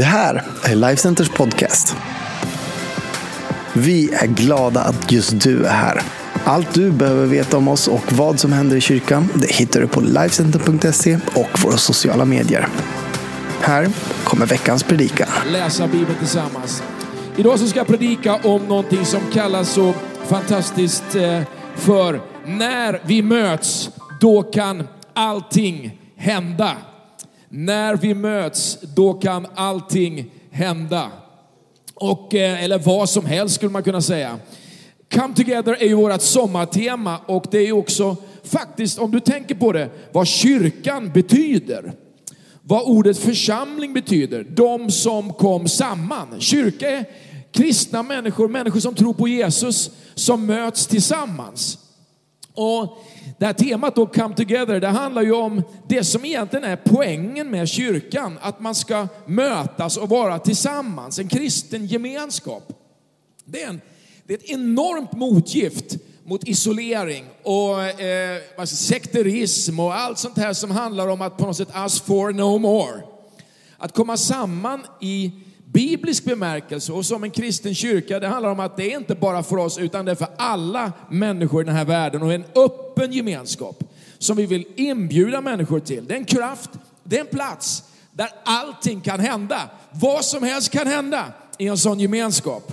Det här är Lifecenters podcast. Vi är glada att just du är här. Allt du behöver veta om oss och vad som händer i kyrkan det hittar du på Lifecenter.se och våra sociala medier. Här kommer veckans predikan. läsa Bibeln tillsammans. Idag så ska jag predika om någonting som kallas så fantastiskt eh, för när vi möts, då kan allting hända. När vi möts, då kan allting hända. Och, eh, eller vad som helst skulle man kunna säga. Come Together är ju vårt sommartema och det är också faktiskt, om du tänker på det, vad kyrkan betyder. Vad ordet församling betyder. De som kom samman. Kyrka är kristna människor, människor som tror på Jesus, som möts tillsammans. Och det här temat då, Come Together, det handlar ju om det som egentligen är poängen med kyrkan. Att man ska mötas och vara tillsammans, en kristen gemenskap. Det är, en, det är ett enormt motgift mot isolering och eh, alltså sekterism och allt sånt här som handlar om att på något sätt us for no more. Att komma samman i biblisk bemärkelse och som en kristen kyrka, det handlar om att det är inte bara för oss utan det är för alla människor i den här världen och en öppen gemenskap som vi vill inbjuda människor till. Det är en kraft, det är en plats där allting kan hända. Vad som helst kan hända i en sån gemenskap.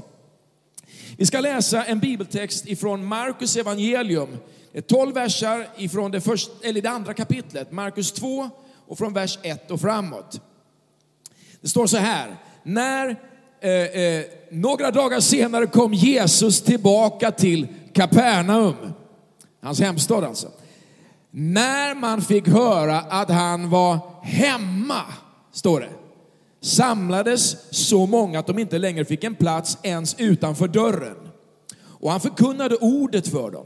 Vi ska läsa en bibeltext ifrån Markus evangelium. Det är 12 versar ifrån det, första, eller det andra kapitlet, Markus 2 och från vers 1 och framåt. Det står så här, när eh, eh, några dagar senare kom Jesus tillbaka till Kapernaum, hans hemstad alltså. När man fick höra att han var hemma, står det, samlades så många att de inte längre fick en plats ens utanför dörren. Och han förkunnade ordet för dem.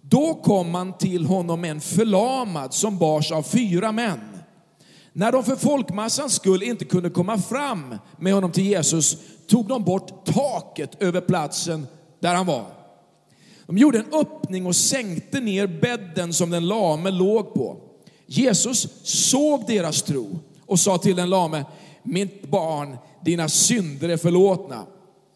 Då kom man till honom en förlamad som bars av fyra män. När de för folkmassans skull inte kunde komma fram med honom till Jesus tog de bort taket över platsen där han var. De gjorde en öppning och sänkte ner bädden som den lame låg på. Jesus såg deras tro och sa till den lame, mitt barn, dina synder är förlåtna.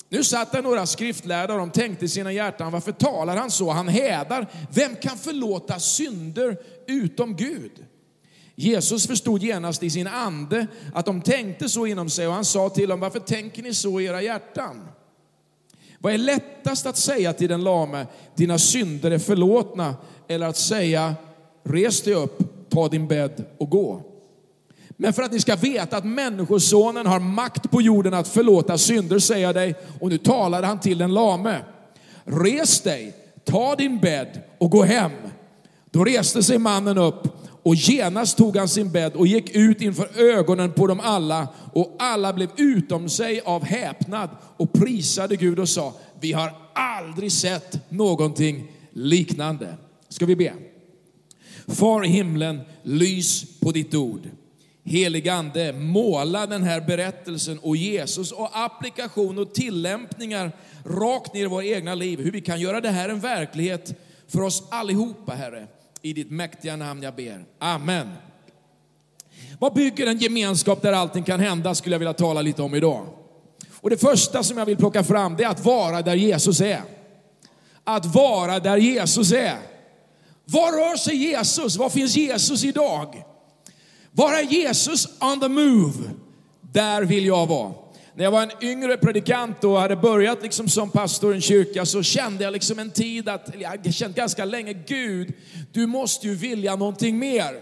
Nu satt där några skriftlärda och de tänkte i sina hjärtan, varför talar han så? Han hädar. Vem kan förlåta synder utom Gud? Jesus förstod genast i sin ande att de tänkte så inom sig och han sa till dem, varför tänker ni så i era hjärtan? Vad är lättast att säga till den lame, dina synder är förlåtna, eller att säga, res dig upp, ta din bädd och gå? Men för att ni ska veta att Människosonen har makt på jorden att förlåta synder, säger jag dig, och nu talade han till den lame. Res dig, ta din bädd och gå hem. Då reste sig mannen upp och genast tog han sin bädd och gick ut inför ögonen på dem alla och alla blev utom sig av häpnad och prisade Gud och sa, vi har aldrig sett någonting liknande. Ska vi be? Far i himlen, lys på ditt ord. Heligande, måla den här berättelsen och Jesus och applikation och tillämpningar rakt ner i våra egna liv. Hur vi kan göra det här en verklighet för oss allihopa, Herre. I ditt mäktiga namn jag ber. Amen. Vad bygger en gemenskap där allting kan hända skulle jag vilja tala lite om idag. Och det första som jag vill plocka fram det är att vara där Jesus är. Att vara där Jesus är. Var rör sig Jesus? Var finns Jesus idag? Var är Jesus on the move? Där vill jag vara. När jag var en yngre predikant och hade börjat liksom som pastor i en kyrka så kände jag liksom en tid att, jag känt ganska länge, Gud, du måste ju vilja någonting mer.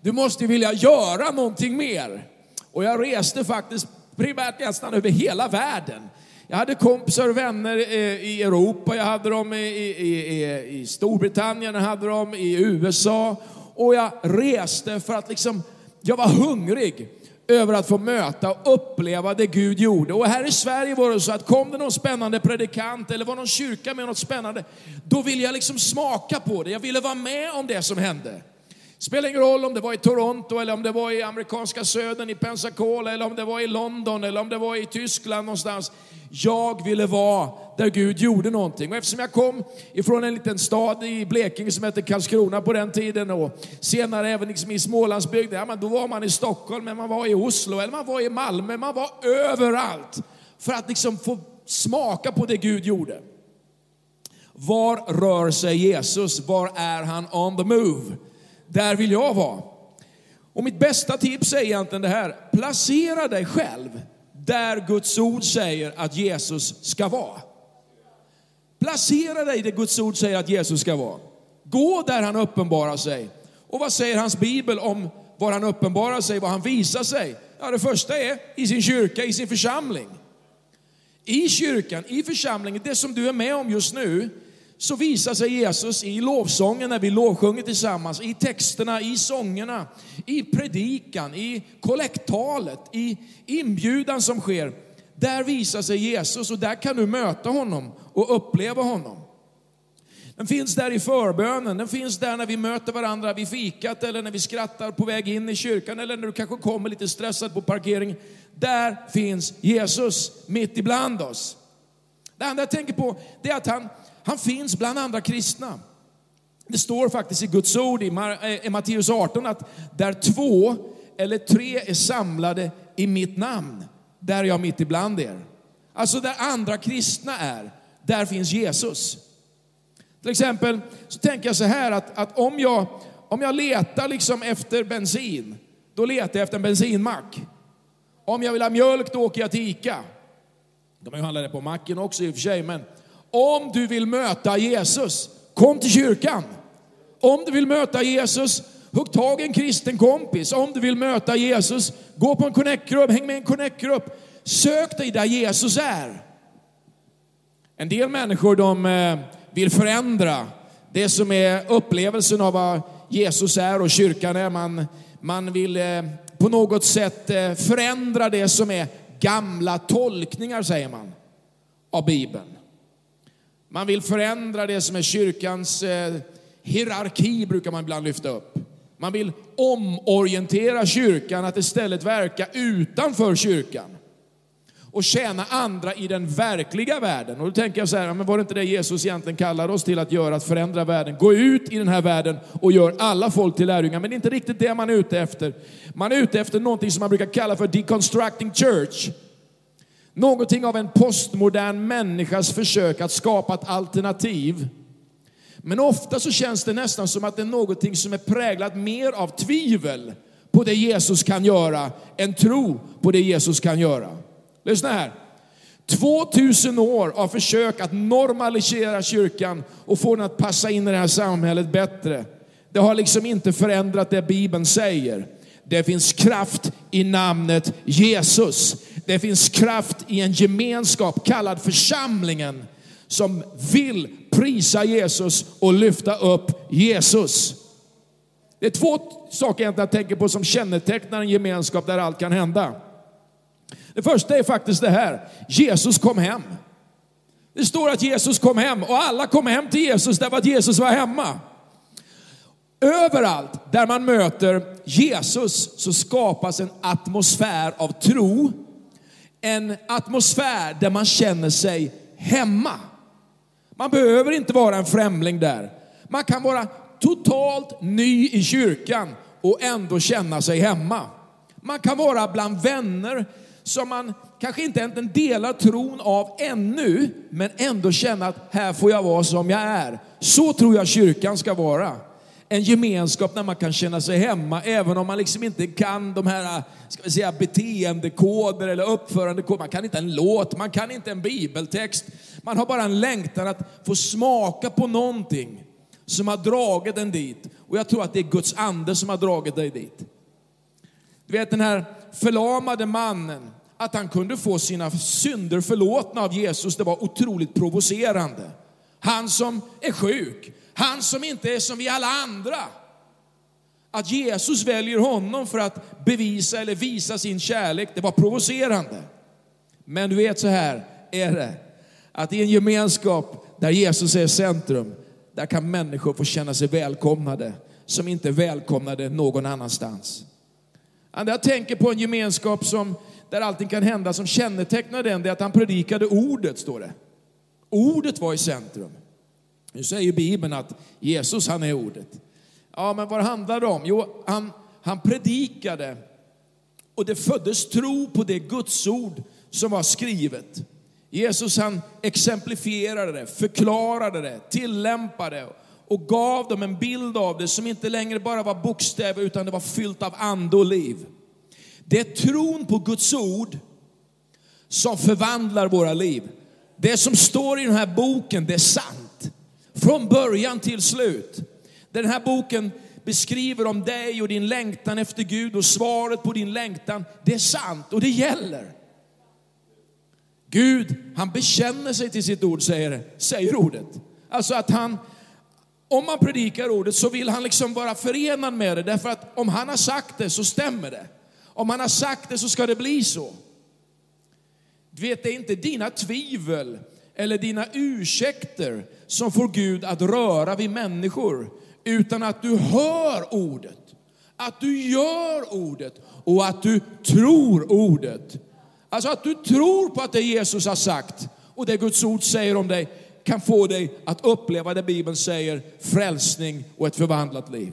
Du måste ju vilja göra någonting mer. Och jag reste faktiskt primärt nästan över hela världen. Jag hade kompisar och vänner eh, i Europa, jag hade dem i, i, i, i Storbritannien, jag hade dem i USA. Och jag reste för att liksom, jag var hungrig över att få möta och uppleva det Gud gjorde. Och här i Sverige var det så att kom det någon spännande predikant eller var någon kyrka med något spännande, då ville jag liksom smaka på det. Jag ville vara med om det som hände. Spelar ingen roll om det var i Toronto eller om det var i amerikanska södern i Pensacola eller om det var i London eller om det var i Tyskland någonstans. Jag ville vara där Gud gjorde någonting. Och eftersom jag kom ifrån en liten stad i Blekinge som hette Karlskrona på den tiden och senare även liksom i Smålandsbygden, ja, men då var man i Stockholm, men man var i Oslo eller man var i Malmö, man var överallt för att liksom få smaka på det Gud gjorde. Var rör sig Jesus? Var är han on the move? Där vill jag vara. Och mitt bästa tips är egentligen det här. Placera dig själv där Guds ord säger att Jesus ska vara. Placera dig där Guds ord säger att Jesus ska vara. Gå där han uppenbarar sig. Och vad säger hans bibel om var han uppenbarar sig, var han visar sig? Ja, det första är i sin kyrka, i sin församling. I kyrkan, i församlingen, det som du är med om just nu, så visar sig Jesus i lovsången när vi lovsjunger tillsammans, i texterna, i sångerna, i predikan, i kollekttalet, i inbjudan som sker. Där visar sig Jesus och där kan du möta honom och uppleva honom. Den finns där i förbönen, den finns där när vi möter varandra vid fikat eller när vi skrattar på väg in i kyrkan eller när du kanske kommer lite stressad på parkeringen. Där finns Jesus mitt ibland oss. Det andra jag tänker på det är att han, han finns bland andra kristna. Det står faktiskt i Guds ord i eh, Matteus 18 att där två eller tre är samlade i mitt namn, där är jag mitt ibland er. Alltså där andra kristna är, där finns Jesus. Till exempel så tänker jag så här att, att om, jag, om jag letar liksom efter bensin, då letar jag efter en bensinmack. Om jag vill ha mjölk, då åker jag till Ica. De kan ju handla det på macken också i och för sig, men om du vill möta Jesus, kom till kyrkan. Om du vill möta Jesus, hugg tag i en kristen kompis. Om du vill möta Jesus, gå på en connect-grupp, häng med i en connect-grupp. Sök dig där Jesus är. En del människor de eh, vill förändra det som är upplevelsen av vad Jesus är och kyrkan är. Man, man vill eh, på något sätt eh, förändra det som är gamla tolkningar, säger man, av Bibeln. Man vill förändra det som är kyrkans eh, hierarki, brukar man ibland lyfta upp. Man vill omorientera kyrkan att istället verka utanför kyrkan och tjäna andra i den verkliga världen. Och då tänker jag så här, men var det inte det Jesus egentligen kallar oss till att göra, att förändra världen? Gå ut i den här världen och gör alla folk till lärjungar. Men det är inte riktigt det man är ute efter. Man är ute efter någonting som man brukar kalla för deconstructing church. Någonting av en postmodern människas försök att skapa ett alternativ. Men ofta så känns det nästan som att det är någonting som är präglat mer av tvivel på det Jesus kan göra än tro på det Jesus kan göra. Lyssna här. 2000 år av försök att normalisera kyrkan och få den att passa in i det här samhället bättre. Det har liksom inte förändrat det Bibeln säger. Det finns kraft i namnet Jesus. Det finns kraft i en gemenskap kallad församlingen som vill prisa Jesus och lyfta upp Jesus. Det är två saker jag tänker på som kännetecknar en gemenskap där allt kan hända. Det första är faktiskt det här, Jesus kom hem. Det står att Jesus kom hem och alla kom hem till Jesus därför att Jesus var hemma. Överallt där man möter Jesus så skapas en atmosfär av tro. En atmosfär där man känner sig hemma. Man behöver inte vara en främling där. Man kan vara totalt ny i kyrkan och ändå känna sig hemma. Man kan vara bland vänner som man kanske inte egentligen delar tron av ännu, men ändå känna att här får jag vara som jag är. Så tror jag kyrkan ska vara. En gemenskap där man kan känna sig hemma, även om man liksom inte kan de här ska vi säga, beteendekoder eller uppförandekoder. Man kan inte en låt, man kan inte en bibeltext. Man har bara en längtan att få smaka på någonting som har dragit en dit. Och jag tror att det är Guds ande som har dragit dig dit. Du vet den här förlamade mannen, att han kunde få sina synder förlåtna av Jesus, det var otroligt provocerande. Han som är sjuk, han som inte är som vi alla andra. Att Jesus väljer honom för att bevisa eller visa sin kärlek, det var provocerande. Men du vet så här är det, att i en gemenskap där Jesus är centrum, där kan människor få känna sig välkomnade. som inte är välkomnade någon annanstans. Jag tänker på en gemenskap som, där allting kan hända som kännetecknar den, det är att han predikade ordet, står det. Ordet var i centrum. Nu säger Bibeln att Jesus, han är ordet. Ja, men vad handlar det om? Jo, han, han predikade och det föddes tro på det gudsord som var skrivet. Jesus han exemplifierade det, förklarade det, tillämpade och gav dem en bild av det som inte längre bara var bokstäver utan det var fyllt av ande och liv. Det är tron på Guds ord som förvandlar våra liv. Det som står i den här boken, det är sant. Från början till slut. Den här boken beskriver om dig och din längtan efter Gud och svaret på din längtan, det är sant och det gäller. Gud, han bekänner sig till sitt ord, säger, säger ordet. Alltså att han, om man predikar ordet så vill han liksom vara förenad med det, därför att om han har sagt det så stämmer det. Om han har sagt det så ska det bli så. Du vet, det är inte dina tvivel eller dina ursäkter som får Gud att röra vid människor, utan att du hör ordet, att du gör ordet och att du tror ordet. Alltså att du tror på att det Jesus har sagt och det Guds ord säger om dig kan få dig att uppleva det Bibeln säger, frälsning och ett förvandlat liv.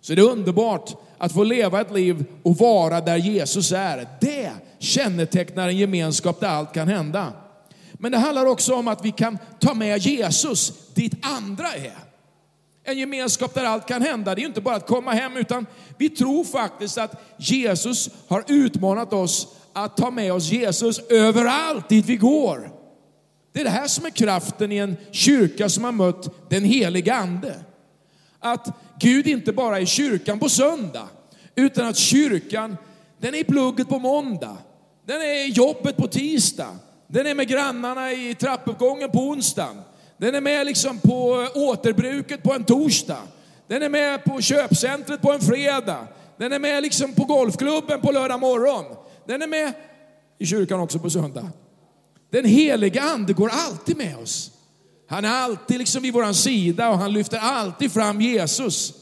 Så det är underbart att få leva ett liv och vara där Jesus är. Det kännetecknar en gemenskap där allt kan hända. Men det handlar också om att vi kan ta med Jesus dit andra är. En gemenskap där allt kan hända. Det är inte bara att komma hem, utan vi tror faktiskt att Jesus har utmanat oss att ta med oss Jesus överallt dit vi går. Det är det här som är kraften i en kyrka som har mött den heliga Ande. Att Gud inte bara är i kyrkan på söndag, utan att kyrkan, den är i plugget på måndag. Den är i jobbet på tisdag. Den är med grannarna i trappuppgången på onsdagen. Den är med liksom på återbruket på en torsdag. Den är med på köpcentret på en fredag. Den är med liksom på golfklubben på lördag morgon. Den är med i kyrkan också på söndag. Den heliga ande går alltid med oss. Han är alltid liksom vid vår sida och han lyfter alltid fram Jesus.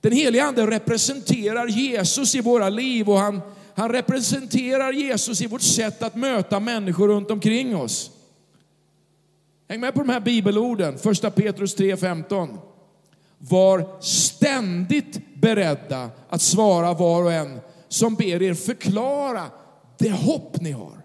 Den heliga ande representerar Jesus i våra liv och han, han representerar Jesus i vårt sätt att möta människor runt omkring oss. Häng med på de här bibelorden, första Petrus 3.15. Var ständigt beredda att svara var och en som ber er förklara det hopp ni har.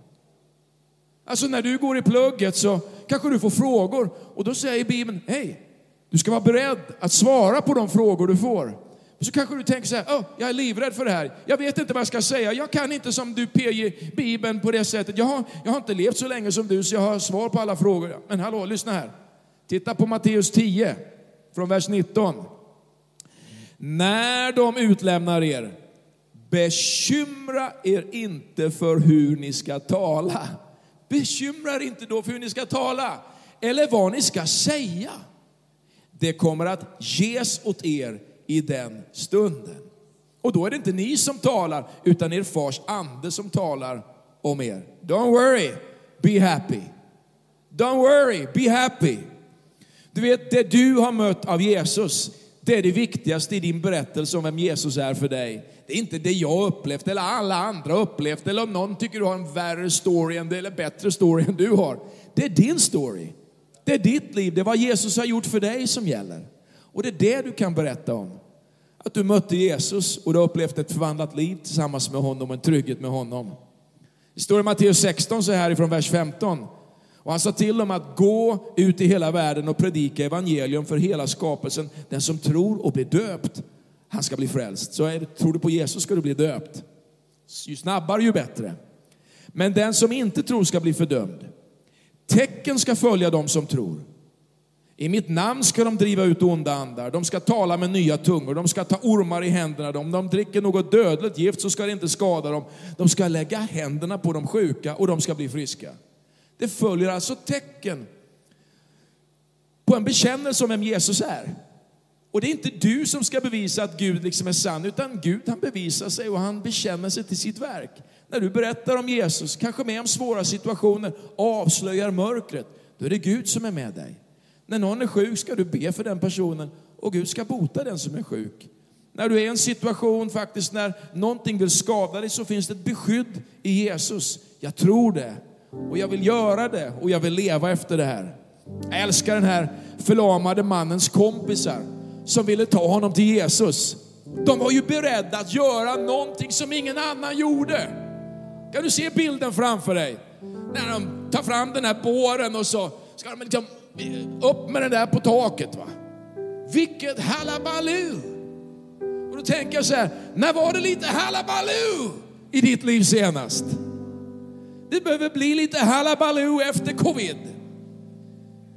Alltså när du går i plugget så kanske du får frågor och då säger Bibeln, hej, du ska vara beredd att svara på de frågor du får. Så kanske du tänker så här, oh, jag är livrädd för det här. Jag vet inte vad jag ska säga. Jag kan inte som du PJ Bibeln på det sättet. Jag har, jag har inte levt så länge som du så jag har svar på alla frågor. Men hallå, lyssna här. Titta på Matteus 10 från vers 19. När de utlämnar er, bekymra er inte för hur ni ska tala. Bekymra er inte då för hur ni ska tala eller vad ni ska säga. Det kommer att ges åt er i den stunden. Och då är det inte ni som talar, utan er fars ande som talar om er. Don't worry, be happy. Don't worry, be happy. Du vet, det du har mött av Jesus, det är det viktigaste i din berättelse om vem Jesus är för dig. Det är inte det jag upplevt eller alla andra upplevt eller om någon tycker du har en värre story än det, eller bättre story än du har. Det är din story. Det är ditt liv, det är vad Jesus har gjort för dig som gäller. Och det är det du kan berätta om. Att du mötte Jesus och du har upplevt ett förvandlat liv tillsammans med honom, en trygghet med honom. Det står i Matteus 16 så här ifrån vers 15. Och han sa till dem att gå ut i hela världen och predika evangelium för hela skapelsen. Den som tror och blir döpt, han ska bli frälst. Så är det, tror du på Jesus ska du bli döpt. Ju snabbare ju bättre. Men den som inte tror ska bli fördömd. Tecken ska följa dem som tror. I mitt namn ska de driva ut onda andar, de ska tala med nya tungor, de ska ta ormar i händerna, om de dricker något dödligt gift så ska det inte skada dem. De ska lägga händerna på de sjuka och de ska bli friska. Det följer alltså tecken på en bekännelse om vem Jesus är. Och det är inte du som ska bevisa att Gud liksom är sann, utan Gud han bevisar sig och han bekänner sig till sitt verk. När du berättar om Jesus, kanske med om svåra situationer, avslöjar mörkret, då är det Gud som är med dig. När någon är sjuk ska du be för den personen Och Gud ska bota den som är sjuk. När du är i en situation faktiskt när någonting vill skada dig så finns det ett beskydd i Jesus. Jag tror det och jag vill göra det och jag vill leva efter det här. Jag älskar den här förlamade mannens kompisar som ville ta honom till Jesus. De var ju beredda att göra någonting som ingen annan gjorde. Kan du se bilden framför dig? När de tar fram den här båren och så ska de liksom upp med den där på taket. Va? Vilket halabaloo! Och då tänker jag så här, när var det lite halabaloo i ditt liv senast? Det behöver bli lite halabaloo efter covid.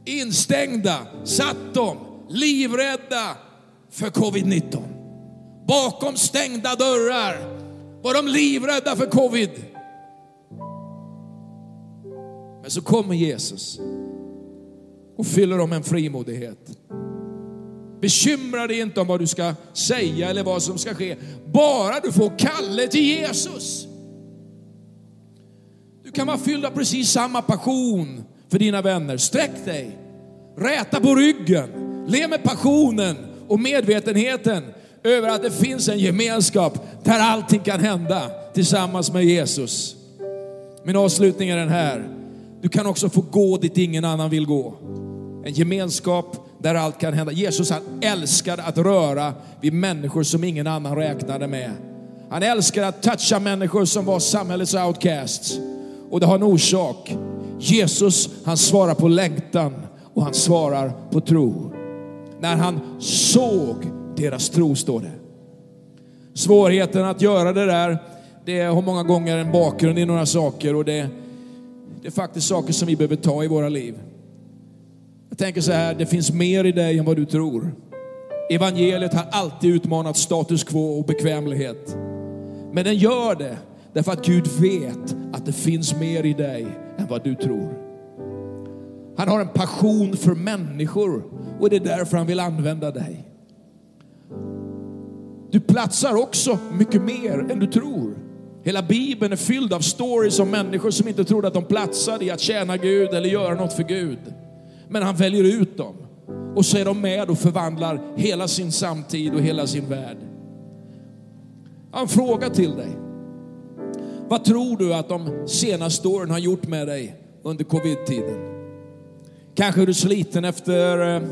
Instängda satt de, livrädda för covid-19. Bakom stängda dörrar var de livrädda för covid. Men så kommer Jesus och fyller dem med en frimodighet. Bekymra dig inte om vad du ska säga eller vad som ska ske. Bara du får kalle till Jesus. Du kan vara fylld av precis samma passion för dina vänner. Sträck dig, räta på ryggen, le med passionen och medvetenheten över att det finns en gemenskap där allting kan hända tillsammans med Jesus. Min avslutning är den här. Du kan också få gå dit ingen annan vill gå. En gemenskap där allt kan hända. Jesus han älskade att röra vid människor som ingen annan räknade med. Han älskade att toucha människor som var samhällets outcasts. Och det har en orsak. Jesus han svarar på längtan och han svarar på tro. När han såg deras tro, står det. Svårigheten att göra det där, det har många gånger en bakgrund i några saker och det, det är faktiskt saker som vi behöver ta i våra liv. Jag tänker så här, det finns mer i dig än vad du tror. Evangeliet har alltid utmanat status quo och bekvämlighet. Men den gör det därför att Gud vet att det finns mer i dig än vad du tror. Han har en passion för människor och det är därför han vill använda dig. Du platsar också mycket mer än du tror. Hela Bibeln är fylld av stories om människor som inte trodde att de platsade i att tjäna Gud eller göra något för Gud. Men han väljer ut dem. Och så är de med och förvandlar hela sin samtid och hela sin värld. Jag har en fråga till dig. Vad tror du att de senaste åren har gjort med dig under covid-tiden? Kanske är du sliten efter eh,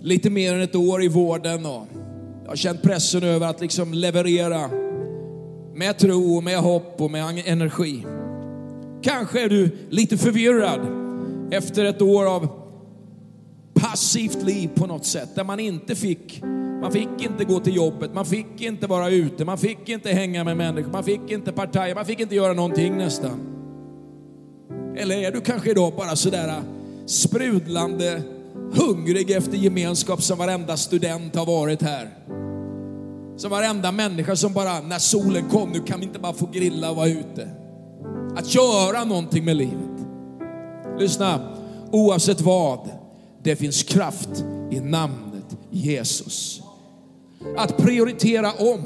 lite mer än ett år i vården och har känt pressen över att liksom leverera med tro, med hopp och med energi. Kanske är du lite förvirrad efter ett år av passivt liv på något sätt, där man inte fick, man fick inte gå till jobbet, man fick inte vara ute, man fick inte hänga med människor, man fick inte partaja, man fick inte göra någonting nästan. Eller är du kanske idag bara sådär äh, sprudlande hungrig efter gemenskap som varenda student har varit här? Som varenda människa som bara, när solen kom, nu kan vi inte bara få grilla och vara ute. Att göra någonting med livet. Lyssna, oavsett vad, det finns kraft i namnet Jesus. Att prioritera om,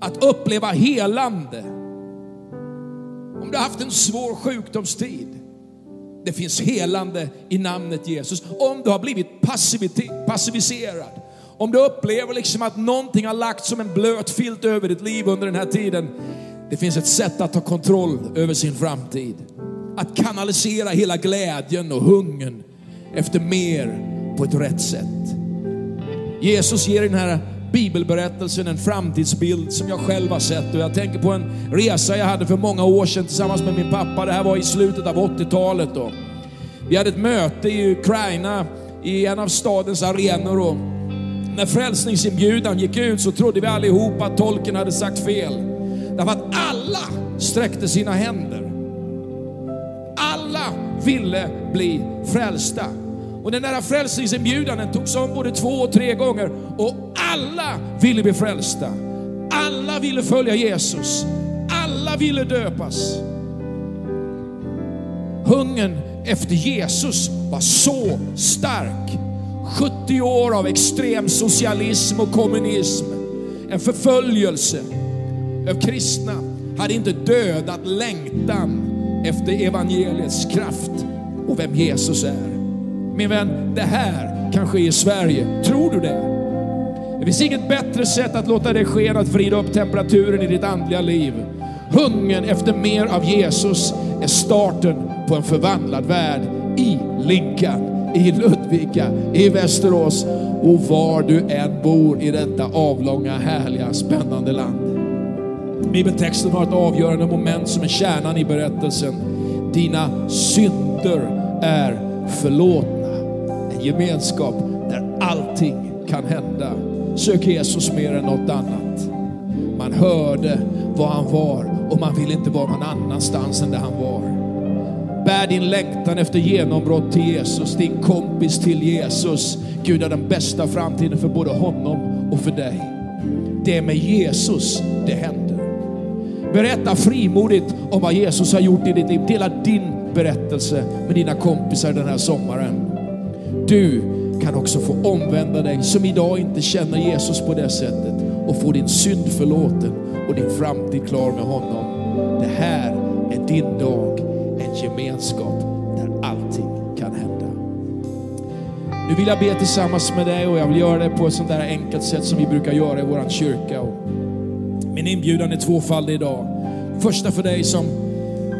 att uppleva helande. Om du har haft en svår sjukdomstid, det finns helande i namnet Jesus. Om du har blivit passiviserad, om du upplever liksom att någonting har lagt som en blöt filt över ditt liv under den här tiden. Det finns ett sätt att ta kontroll över sin framtid att kanalisera hela glädjen och hungern efter mer på ett rätt sätt. Jesus ger i den här bibelberättelsen en framtidsbild som jag själv har sett och jag tänker på en resa jag hade för många år sedan tillsammans med min pappa. Det här var i slutet av 80-talet. Då. Vi hade ett möte i Ukraina i en av stadens arenor och när frälsningsinbjudan gick ut så trodde vi allihopa att tolken hade sagt fel. Därför att alla sträckte sina händer ville bli frälsta. Och den där frälsningsinbjudan togs om både två och tre gånger och alla ville bli frälsta. Alla ville följa Jesus. Alla ville döpas. Hungern efter Jesus var så stark. 70 år av extrem socialism och kommunism, en förföljelse av kristna hade inte dödat längtan efter evangeliets kraft och vem Jesus är. Min vän, det här kan ske i Sverige. Tror du det? Det finns inget bättre sätt att låta det ske än att vrida upp temperaturen i ditt andliga liv. Hungern efter mer av Jesus är starten på en förvandlad värld i Linkan, i Ludvika, i Västerås och var du än bor i detta avlånga, härliga, spännande land. Bibeltexten har ett avgörande moment som är kärnan i berättelsen. Dina synder är förlåtna. En gemenskap där allting kan hända. Sök Jesus mer än något annat. Man hörde var han var och man vill inte vara någon annanstans än där han var. Bär din längtan efter genombrott till Jesus, din kompis till Jesus. Gud har den bästa framtiden för både honom och för dig. Det är med Jesus det händer. Berätta frimodigt om vad Jesus har gjort i ditt liv. Dela din berättelse med dina kompisar den här sommaren. Du kan också få omvända dig som idag inte känner Jesus på det sättet och få din synd förlåten och din framtid klar med honom. Det här är din dag, en gemenskap där allting kan hända. Nu vill jag be tillsammans med dig och jag vill göra det på ett sånt där enkelt sätt som vi brukar göra i vår kyrka. Min inbjudan är tvåfaldig idag. Första för dig som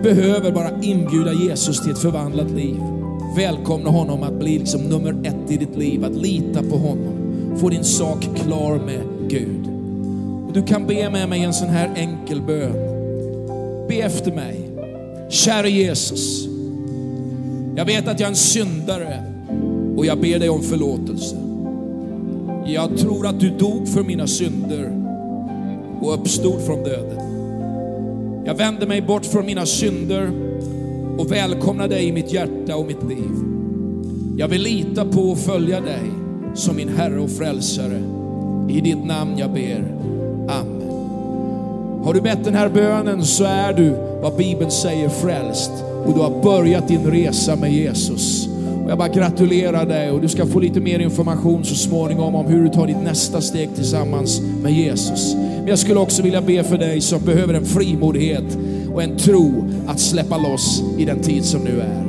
behöver bara inbjuda Jesus till ett förvandlat liv. Välkomna honom att bli liksom nummer ett i ditt liv, att lita på honom. Få din sak klar med Gud. Och du kan be med mig en sån här enkel bön. Be efter mig. Kära Jesus, jag vet att jag är en syndare och jag ber dig om förlåtelse. Jag tror att du dog för mina synder och uppstod från döden. Jag vänder mig bort från mina synder och välkomnar dig i mitt hjärta och mitt liv. Jag vill lita på och följa dig som min Herre och Frälsare. I ditt namn jag ber. Amen. Har du bett den här bönen så är du vad Bibeln säger frälst och du har börjat din resa med Jesus. Och jag bara gratulerar dig och du ska få lite mer information så småningom om hur du tar ditt nästa steg tillsammans med Jesus. Men jag skulle också vilja be för dig som behöver en frimodighet och en tro att släppa loss i den tid som nu är.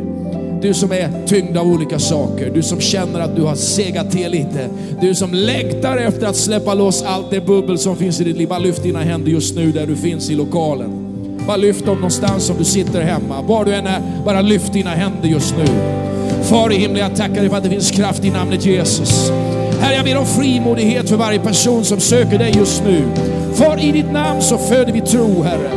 Du som är tyngd av olika saker, du som känner att du har segat till lite, du som längtar efter att släppa loss allt det bubbel som finns i ditt liv. Bara lyft dina händer just nu där du finns i lokalen. Bara lyft dem någonstans om du sitter hemma. Var du än är, bara lyft dina händer just nu. Far i himlen, jag tackar dig för att det finns kraft i namnet Jesus. Herre, jag ber om frimodighet för varje person som söker dig just nu. Far, i ditt namn så föder vi tro, Herre.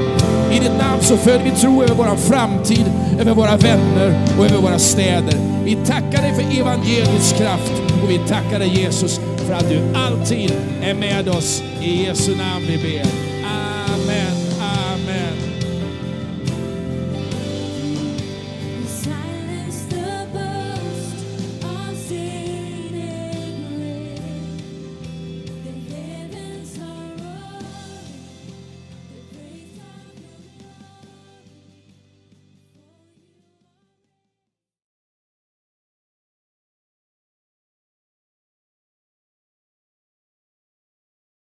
I ditt namn så föder vi tro över vår framtid, över våra vänner och över våra städer. Vi tackar dig för evangeliets kraft och vi tackar dig Jesus för att du alltid är med oss. I Jesu namn vi ber.